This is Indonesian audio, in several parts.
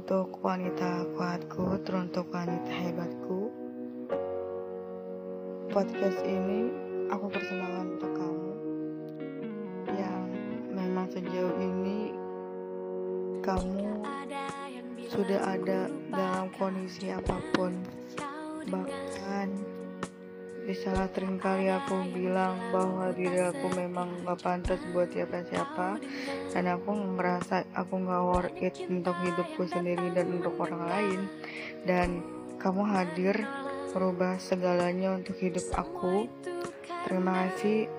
Untuk wanita kuatku, teruntuk wanita hebatku. Podcast ini aku persembahkan untuk kamu yang memang sejauh ini kamu sudah ada dalam kondisi apa pun bahkan di saat kali aku bilang bahwa diri aku memang gak pantas buat siapa-siapa. Dan aku ngerasa aku gak worth it untuk hidupku sendiri dan untuk orang lain. Dan kamu hadir merubah segalanya untuk hidup aku. Terima kasih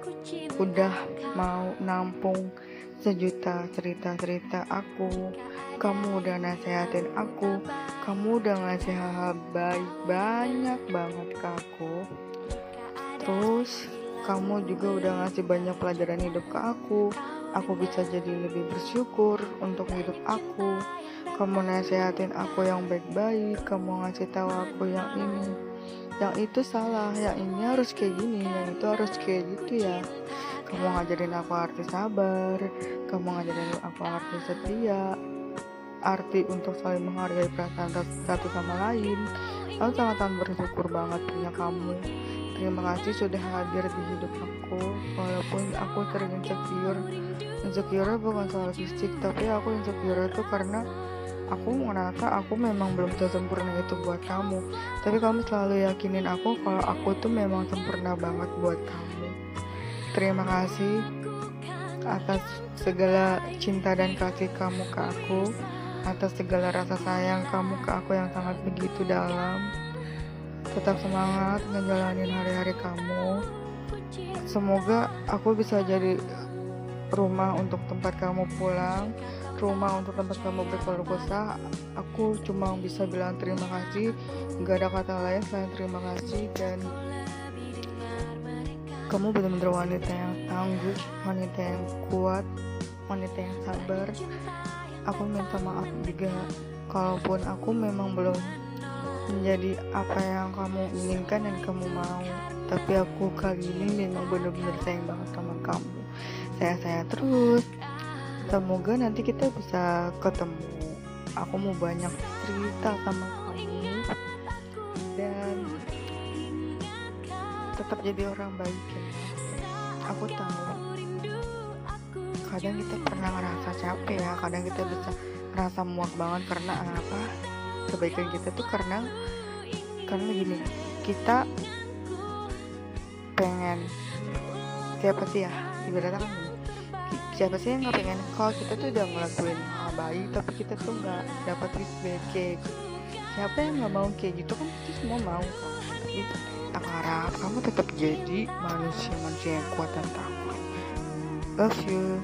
udah mau nampung sejuta cerita-cerita aku. Kamu udah nasehatin aku. Kamu udah ngasih hal-hal baik banyak banget ke aku Terus kamu juga udah ngasih banyak pelajaran hidup ke aku. Aku bisa jadi lebih bersyukur untuk hidup aku. Kamu nasehatin aku yang baik-baik. Kamu ngasih tahu aku yang ini, yang itu salah, yang ini harus kayak gini, yang itu harus kayak gitu ya. Kamu ngajarin aku arti sabar. Kamu ngajarin aku arti setia. Arti untuk saling menghargai perasaan satu sama lain. Aku sangat-sangat bersyukur banget punya kamu. Terima kasih sudah hadir di hidup aku. Walaupun aku sering insecure. Insecure bukan soal fisik Tapi aku insecure itu karena Aku merasa aku memang belum sempurna itu buat kamu. Tapi kamu selalu yakinin aku Kalau aku tuh memang sempurna banget buat kamu. Terima kasih Atas segala cinta dan kasih kamu ke aku Atas segala rasa sayang kamu ke aku yang sangat begitu dalam tetap semangat ngejalanin hari-hari kamu. Semoga aku bisa jadi rumah untuk tempat kamu pulang rumah untuk tempat kamu berkeluar kesah aku cuma bisa bilang terima kasih. Gak ada kata lain selain terima kasih dan kamu benar-benar wanita yang tangguh wanita yang kuat wanita yang sabar. Aku minta maaf juga kalaupun aku memang belum menjadi apa yang kamu inginkan dan kamu mau. Tapi aku kali ini memang benar-benar sayang banget sama kamu. Saya saya terus. Semoga nanti kita bisa ketemu. Aku mau banyak cerita sama kamu. Dan tetap jadi orang baik ya. Aku tahu. Kadang kita pernah ngerasa capek ya. Kadang kita bisa ngerasa muak banget karena apa kebaikan kita tuh karena karena gini kita pengen siapa sih ya ibaratnya kan siapa sih yang nggak pengen kalau kita tuh udah ngelakuin hal baik tapi kita tuh nggak dapat feedback kayak siapa yang nggak mau kayak gitu kan pasti semua mau kan tapi aku harap kamu tetap jadi manusia manusia yang kuat dan takut love you